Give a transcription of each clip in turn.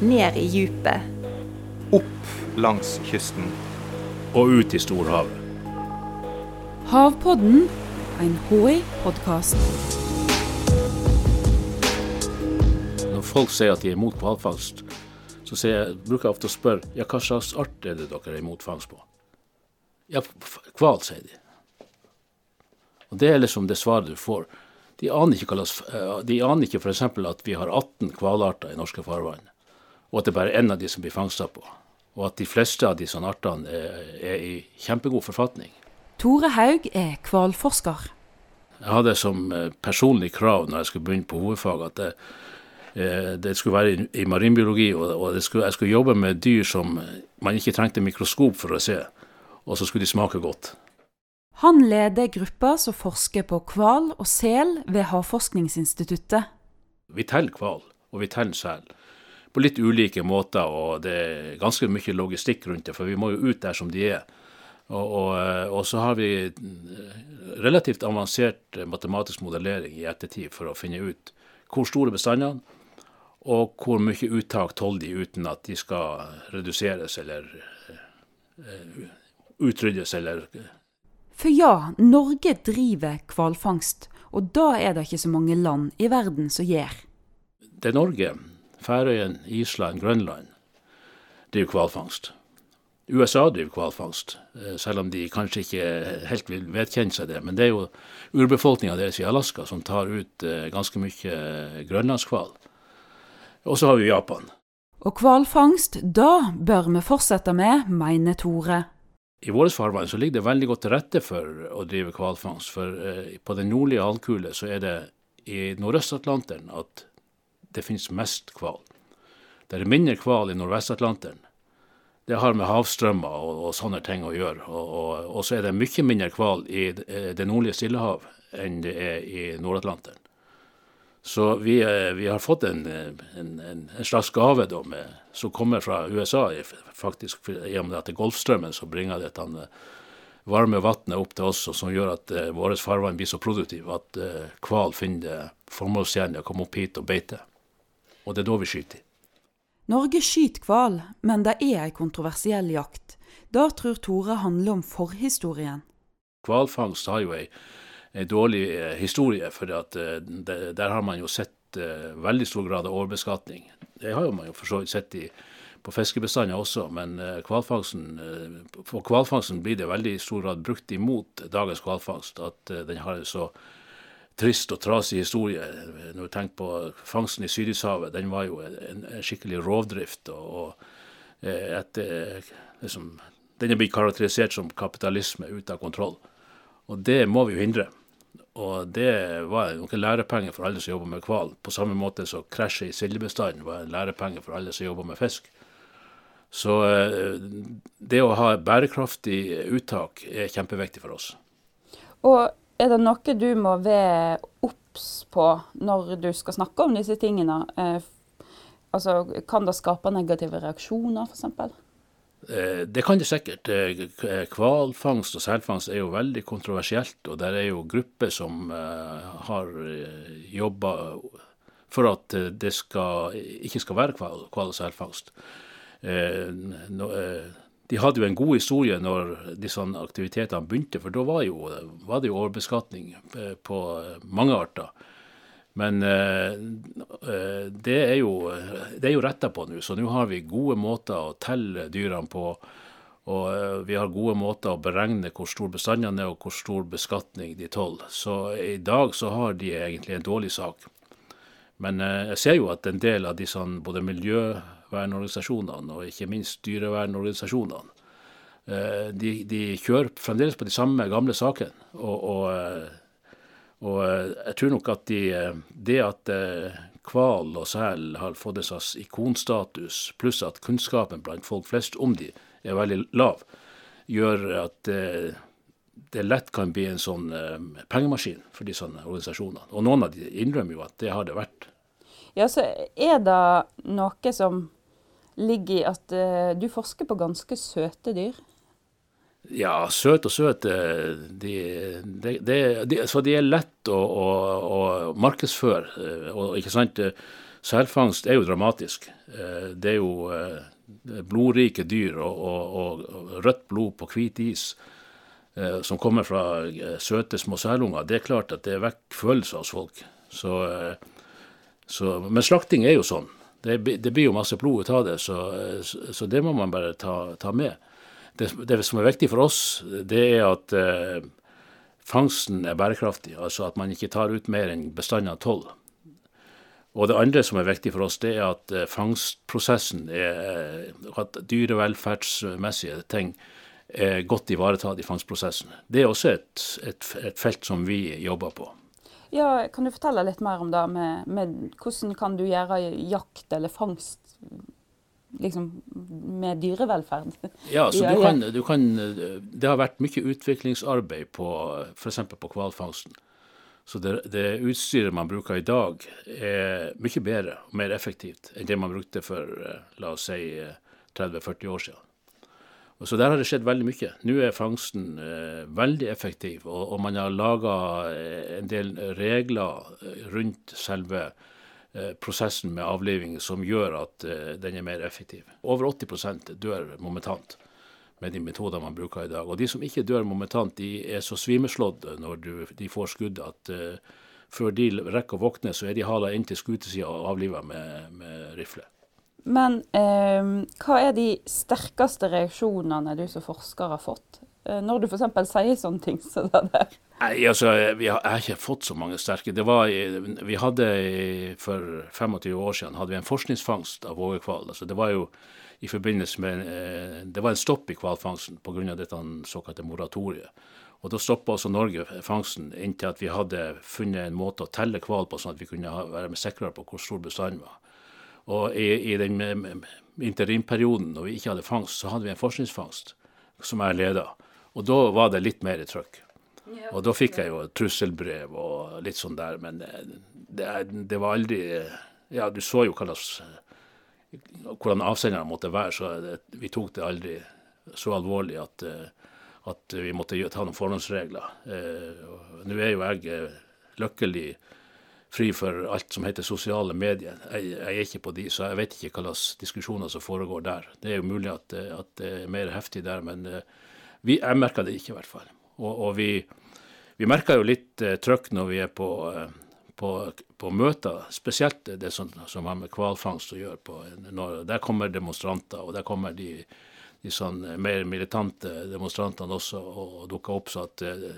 ned i djupet. Opp langs kysten. Og ut i storhavet. Havpodden, en HI-podkast. Når folk sier at de er imot hvalfangst, så jeg, bruker jeg ofte å spørre ja, hva slags art er det dere er imot fangst på? Ja, hval, sier de. Og Det er liksom det svaret du får. De aner ikke, eh, de aner ikke f.eks. at vi har 18 hvalarter i norske farvann, og at det bare er én av de som blir fangsta på. Og at de fleste av disse artene er, er i kjempegod forfatning. Tore Haug er hvalforsker. Jeg hadde som eh, personlig krav når jeg skulle begynne på hovedfag, at det, eh, det skulle være i marinbiologi, og skulle, jeg skulle jobbe med dyr som man ikke trengte mikroskop for å se, og så skulle de smake godt. Han leder gruppa som forsker på hval og sel ved Havforskningsinstituttet. Vi teller hval, og vi teller sel. På litt ulike måter, og det er ganske mye logistikk rundt det, for vi må jo ut der som de er. Og, og, og så har vi relativt avansert matematisk modellering i ettertid for å finne ut hvor store bestandene og hvor mye uttak tåler de uten at de skal reduseres eller utryddes eller for ja, Norge driver hvalfangst, og da er det ikke så mange land i verden som gjør. Det er Norge, Færøyene, Island, Grønland driver hvalfangst. USA driver hvalfangst, eh, selv om de kanskje ikke helt vil vedkjenne seg det. Men det er jo urbefolkninga deres i Alaska som tar ut eh, ganske mye eh, grønlandshval. Og så har vi Japan. Og hvalfangst, da bør vi fortsette med, mener Tore. I våre farvann så ligger det veldig godt til rette for å drive hvalfangst. For på den nordlige halvkule så er det i Nordøst-Atlanteren at det finnes mest hval. Det er mindre hval i Nordvest-Atlanteren. Det har med havstrømmer og, og, sånne ting å gjøre. Og, og, og så er det mye mindre hval i eh, det nordlige Stillehav enn det er i Nord-Atlanteren. Så vi, eh, vi, har fått en, en, en, slags gave da, med, som kommer fra USA, faktisk i og med at det er Golfstrømmen som bringer dette eh, varme vannet opp til oss, og som gjør at uh, våre farvann blir så produktive at hval uh, finner det formålstjenlig å komme opp hit og beite. Og det er da vi skyter. Norge skyter hval, men det er ei kontroversiell jakt. Da tror Tore handler om forhistorien. Hvalfangst har jo ei en dårlig eh, historie. For at, eh, der har man jo sett eh, veldig stor grad av overbeskatning. Det har jo man jo for så vidt sett i, på fiskebestander også, men kvalfangsten, på hvalfangsten blir det veldig stor grad brukt imot dagens hvalfangst. At den har så trist og trasig historie. Når du tenker på fangsten i Sydishavet, den var jo en, en skikkelig rovdrift. og, og et, liksom, Den er blitt karakterisert som kapitalisme ute av kontroll. Og det må vi jo hindre. Og det var noen lærepenger for alle som jobber med hval. På samme måte som krasjet i sildebestanden var en lærepenge for alle som jobber med fisk. Så eh, det å ha bærekraftig uttak er kjempeviktig for oss. Og er det noe du må være obs på når du skal snakke om disse tingene? Eh, altså, kan det skape negative reaksjoner, f.eks.? Eh, det kan det sikkert. Eh, hvalfangst og selfangst er jo veldig kontroversielt. Og det er jo grupper som eh, har jobba for at det skal, ikke skal være hval, og selfangst. De hadde jo en god historie når disse aktivitetene begynte, for da var, jo, var det jo overbeskatning på mange arter. Men eh, eh, det er jo, det jo retta på nå, så nå har vi gode måter å telle dyrene på. Og eh, vi har gode måter å beregne hvor stor bestandene er og hvor stor beskatning de tåler. Så i dag så har de egentlig en dårlig sak. Men jeg ser jo at en del av disse både miljøvernorganisasjonene og ikke minst dyrevernorganisasjonene, de, de kjører fremdeles på de samme gamle sakene. og, og og eh, jeg tror nok at de, eh, det at eh, hval og sel har fått en slags ikonstatus, pluss at kunnskapen blant folk flest om de er veldig lav, gjør at det lett kan bli en sånn pengemaskin for de sånne organisasjonene. Og noen av de innrømmer jo at det har det vært. Ja, så er det noe som ligger i at du forsker på ganske søte dyr? Ja, søt og søt eh, de, de, de, Så de er lett å, å, å markedsføre. Eh, og ikke sant, Selfangst er jo dramatisk. Det er jo blodrike dyr og, og, og rødt blod på hvit is som kommer fra søte små selunger. Det er klart at det vekker følelser hos folk. Så, så, men slakting er jo sånn. Det, det, blir jo masse blod ut av det, så, så det må man bare ta, ta med det, det, som er viktig for oss, det er at eh, fangsten er bærekraftig. Altså at man ikke tar ut mer enn bestanden av tolv. Og det andre som er viktig for oss, det er at eh, fangstprosessen er eh, At dyrevelferdsmessige ting er godt ivaretatt i fangstprosessen. Det er også et, et, et, felt som vi jobber på. Ja, Kan du fortelle litt mer om det? Med, med hvordan kan du gjøre jakt eller fangst liksom, med dyrevelferd. Ja, så du kan, du kan, Det har vært mye utviklingsarbeid på f.eks. på hvalfangsten. Så det, det, utstyret man bruker i dag, er mye bedre og mer effektivt enn det man brukte for eh, la oss si 30-40 år siden. Så der har det skjedd veldig mye. Nå er fangsten eh, veldig effektiv, og, og man har laga eh, en del regler eh, rundt selve Eh, prosessen med avliving som gjør at eh, den er mer effektiv. Over 80% dør momentant med de metoder man bruker i dag. Og de som ikke dør momentant, de er så svimeslått når du, de får skudd at før de rekker å våkne, så er de hala inn til skutesida og avliva med, med rifle. Men eh, hva er de sterkeste reaksjonene du som forsker har fått Eh, når du f.eks. sier sånne ting som så det der? Nei, altså, vi har, Jeg har ikke fått så mange sterke. Det var, vi hadde For 25 år siden hadde vi en forskningsfangst av vågehval. Altså, det var jo i forbindelse med eh, Det var en stopp i hvalfangsten pga. dette såkalte moratoriet. Og Da stoppa også Norge fangsten inntil at vi hadde funnet en måte å telle hval på, sånn at vi kunne være sikrere på hvor stor bestanden var. Og i, i den interimperioden når vi ikke hadde fangst, så hadde vi en forskningsfangst som jeg leda. Og da var det litt mer trøkk. Og da fikk jeg jo trusselbrev og litt sånn der, men eh, det, det var aldri Ja, du så jo hvordan avsenderne måtte være, så det, vi tok det aldri så alvorlig at, eh, at vi måtte ta noen forhåndsregler. Eh, nå er jo jeg lykkelig fri for alt som heter sosiale medier. Jeg, jeg, er ikke på de, så jeg vet ikke hva slags diskusjoner som foregår der. Det er jo mulig at, at det er mer heftig der, men vi, jeg merker det ikke, i hvert fall. Og, og vi, vi merker jo litt eh, trøkk når vi er på, eh, på, på, møter, spesielt det som, som har med hvalfangst å gjøre. På, når, der kommer demonstranter, og der kommer de, de sånn mer militante demonstrantene også og dukker opp. så at eh,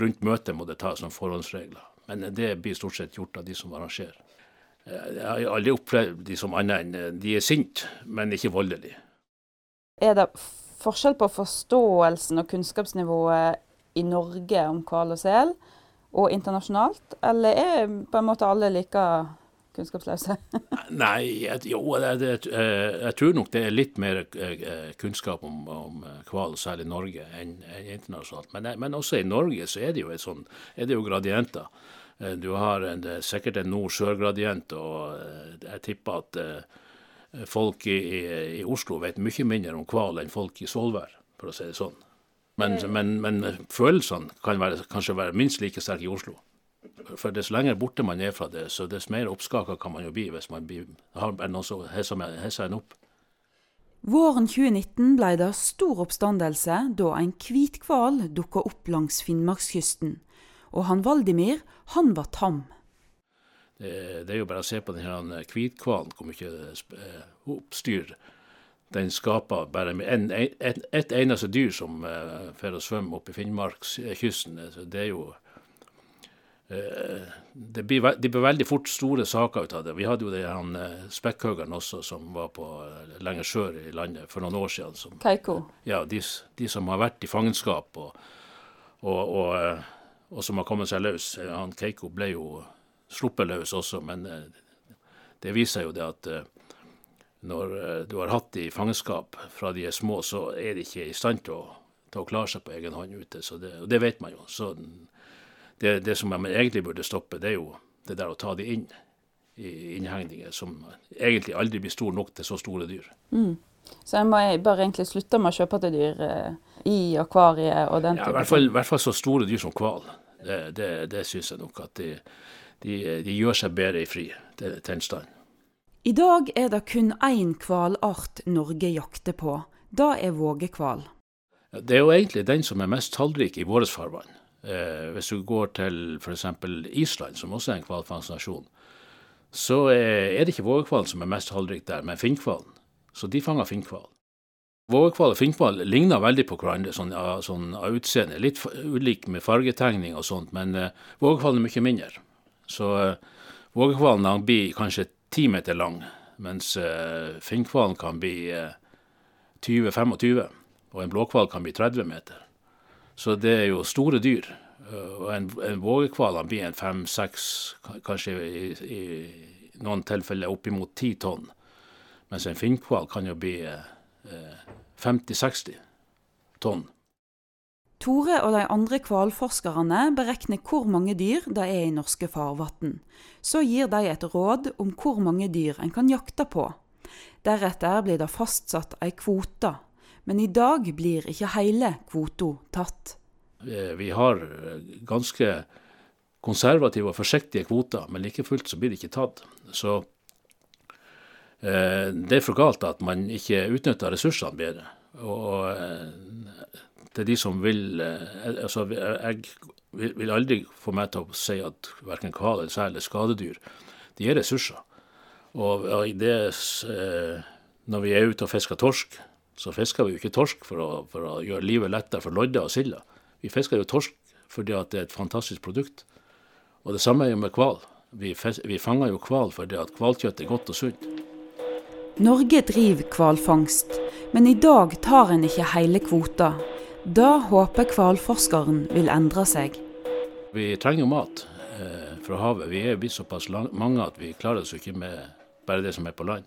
rundt møtet må det tas sånn forhåndsregler. Men det blir stort sett gjort av de som arrangerer. Jeg har aldri opplevd de som annet enn de er sinte, men ikke voldelige. Er det forskjell på forståelsen og kunnskapsnivået i Norge om hval og sel, og internasjonalt? Eller er på en måte alle like kunnskapsløse? Nei, jeg, jo, jeg, jeg, tror nok det er litt mer eh, kunnskap om, om hval, særlig i Norge, enn, internasjonalt. Men, men, også i Norge så er det jo, sånt, er det jo gradienter. Eh, du har en, sikkert en nord-sør-gradient, og eh, jeg tipper at folk i, i, Oslo vet mye mindre om hval enn folk i Svolvær, for å si det sånn. Men, men, men følelsene kan være, kanskje være minst like sterke i Oslo. For dess lenger borte man er fra det, så dess mer oppskaka kan man jo bli hvis man blir, har noen som hisser en opp. Våren 2019 ble det stor oppstandelse da en hvit hval dukka opp langs Finnmarkskysten. Og han Valdimir, han var tam. Det, det, er jo bare å se på denne hvithvalen, hvor mye eh, oppstyr den skaper bare med en, en, et eneste dyr som uh, får å svømme opp i Finnmarkskysten. Det er jo det, blir, de blir, veldig fort store saker ut av det. Vi hadde jo det han uh, spekkhoggeren også, som var på uh, lenger sør i landet for noen år siden. Som, Keiko? Ja, de, de, som har vært i fangenskap og, og, og, og som har kommet seg løs. Han Keiko ble jo sluppet løs også, men eh, det viser jo det at eh, når eh, du har hatt de i fangenskap fra de er små, så er de ikke i stand til å, til å klare seg på egen hånd ute. Så det, og det vet man jo. Så det, det som man egentlig burde stoppe, det er jo det der å ta de inn i innhegninger som egentlig aldri blir stor nok til så store dyr. Mm. Så en må bare egentlig slutte med å kjøpe til dyr eh, i akvariet og den Ja, i type hvert fall, i hvert fall så store dyr som hval. Det, det, det syns jeg nok at de, de, de gjør seg bedre i fri til- tilstand. I dag er det kun én hvalart Norge jakter på. Det er vågehval. Ja, Det er jo egentlig den som er mest tallrik i vårt farvann. Eh, hvis du går til f.eks. Island, som også er en hvalfangstnasjon, så er, det ikke vågehvalen som er mest tallrik der, men finnkvalen. Så de fanger finnkval. Vågehval og finnkval ligner veldig på hverandre sånn, av- sånn, av utseende. Litt ulik med fargetegning og sånt, men uh, vågehvalen er mye mindre. Så uh, vågehvalen blir kanskje ti meter lang, mens uh, finnkvalen kan bli eh, 20-25, og en blåhval kan bli 30 meter. Så det er jo store dyr. eh, Og en, en vågehval blir en fem-seks, kanskje i, i noen tilfeller oppimot ti tonn. Mens en finnkval kan jo bli eh, 50-60 tonn. Tore og de andre hvalforskerne beregner hvor mange dyr det er i norske farvann. Så gir de et råd om hvor mange dyr en kan jakte på. Deretter blir det fastsatt ei kvote, men i dag blir ikke hele kvota tatt. Eh, Vi har eh, ganske konservative og forsiktige kvoter, men like fullt så blir det ikke tatt. Så eh, det er for galt at man ikke utnytter ressursene bedre. Og til de som vil altså Jeg vil aldri få meg til å si at verken hval eller sel er skadedyr. De er ressurser. Og det, når vi er ute og fisker torsk, så fisker vi jo ikke torsk for å, for å gjøre livet lettere for lodde og silda. Vi fisker jo torsk fordi det er et fantastisk produkt. Og det samme er jo med hval. Vi, vi fanger jo hval fordi at hvalkjøtt er godt og sunt. Norge driver hvalfangst, men i dag tar en ikke hele kvota. Da håper hvalforskeren vil endre seg. Vi trenger jo mat eh, fra havet. Vi er blitt såpass mange at vi klarer oss jo ikke med bare det som er på land.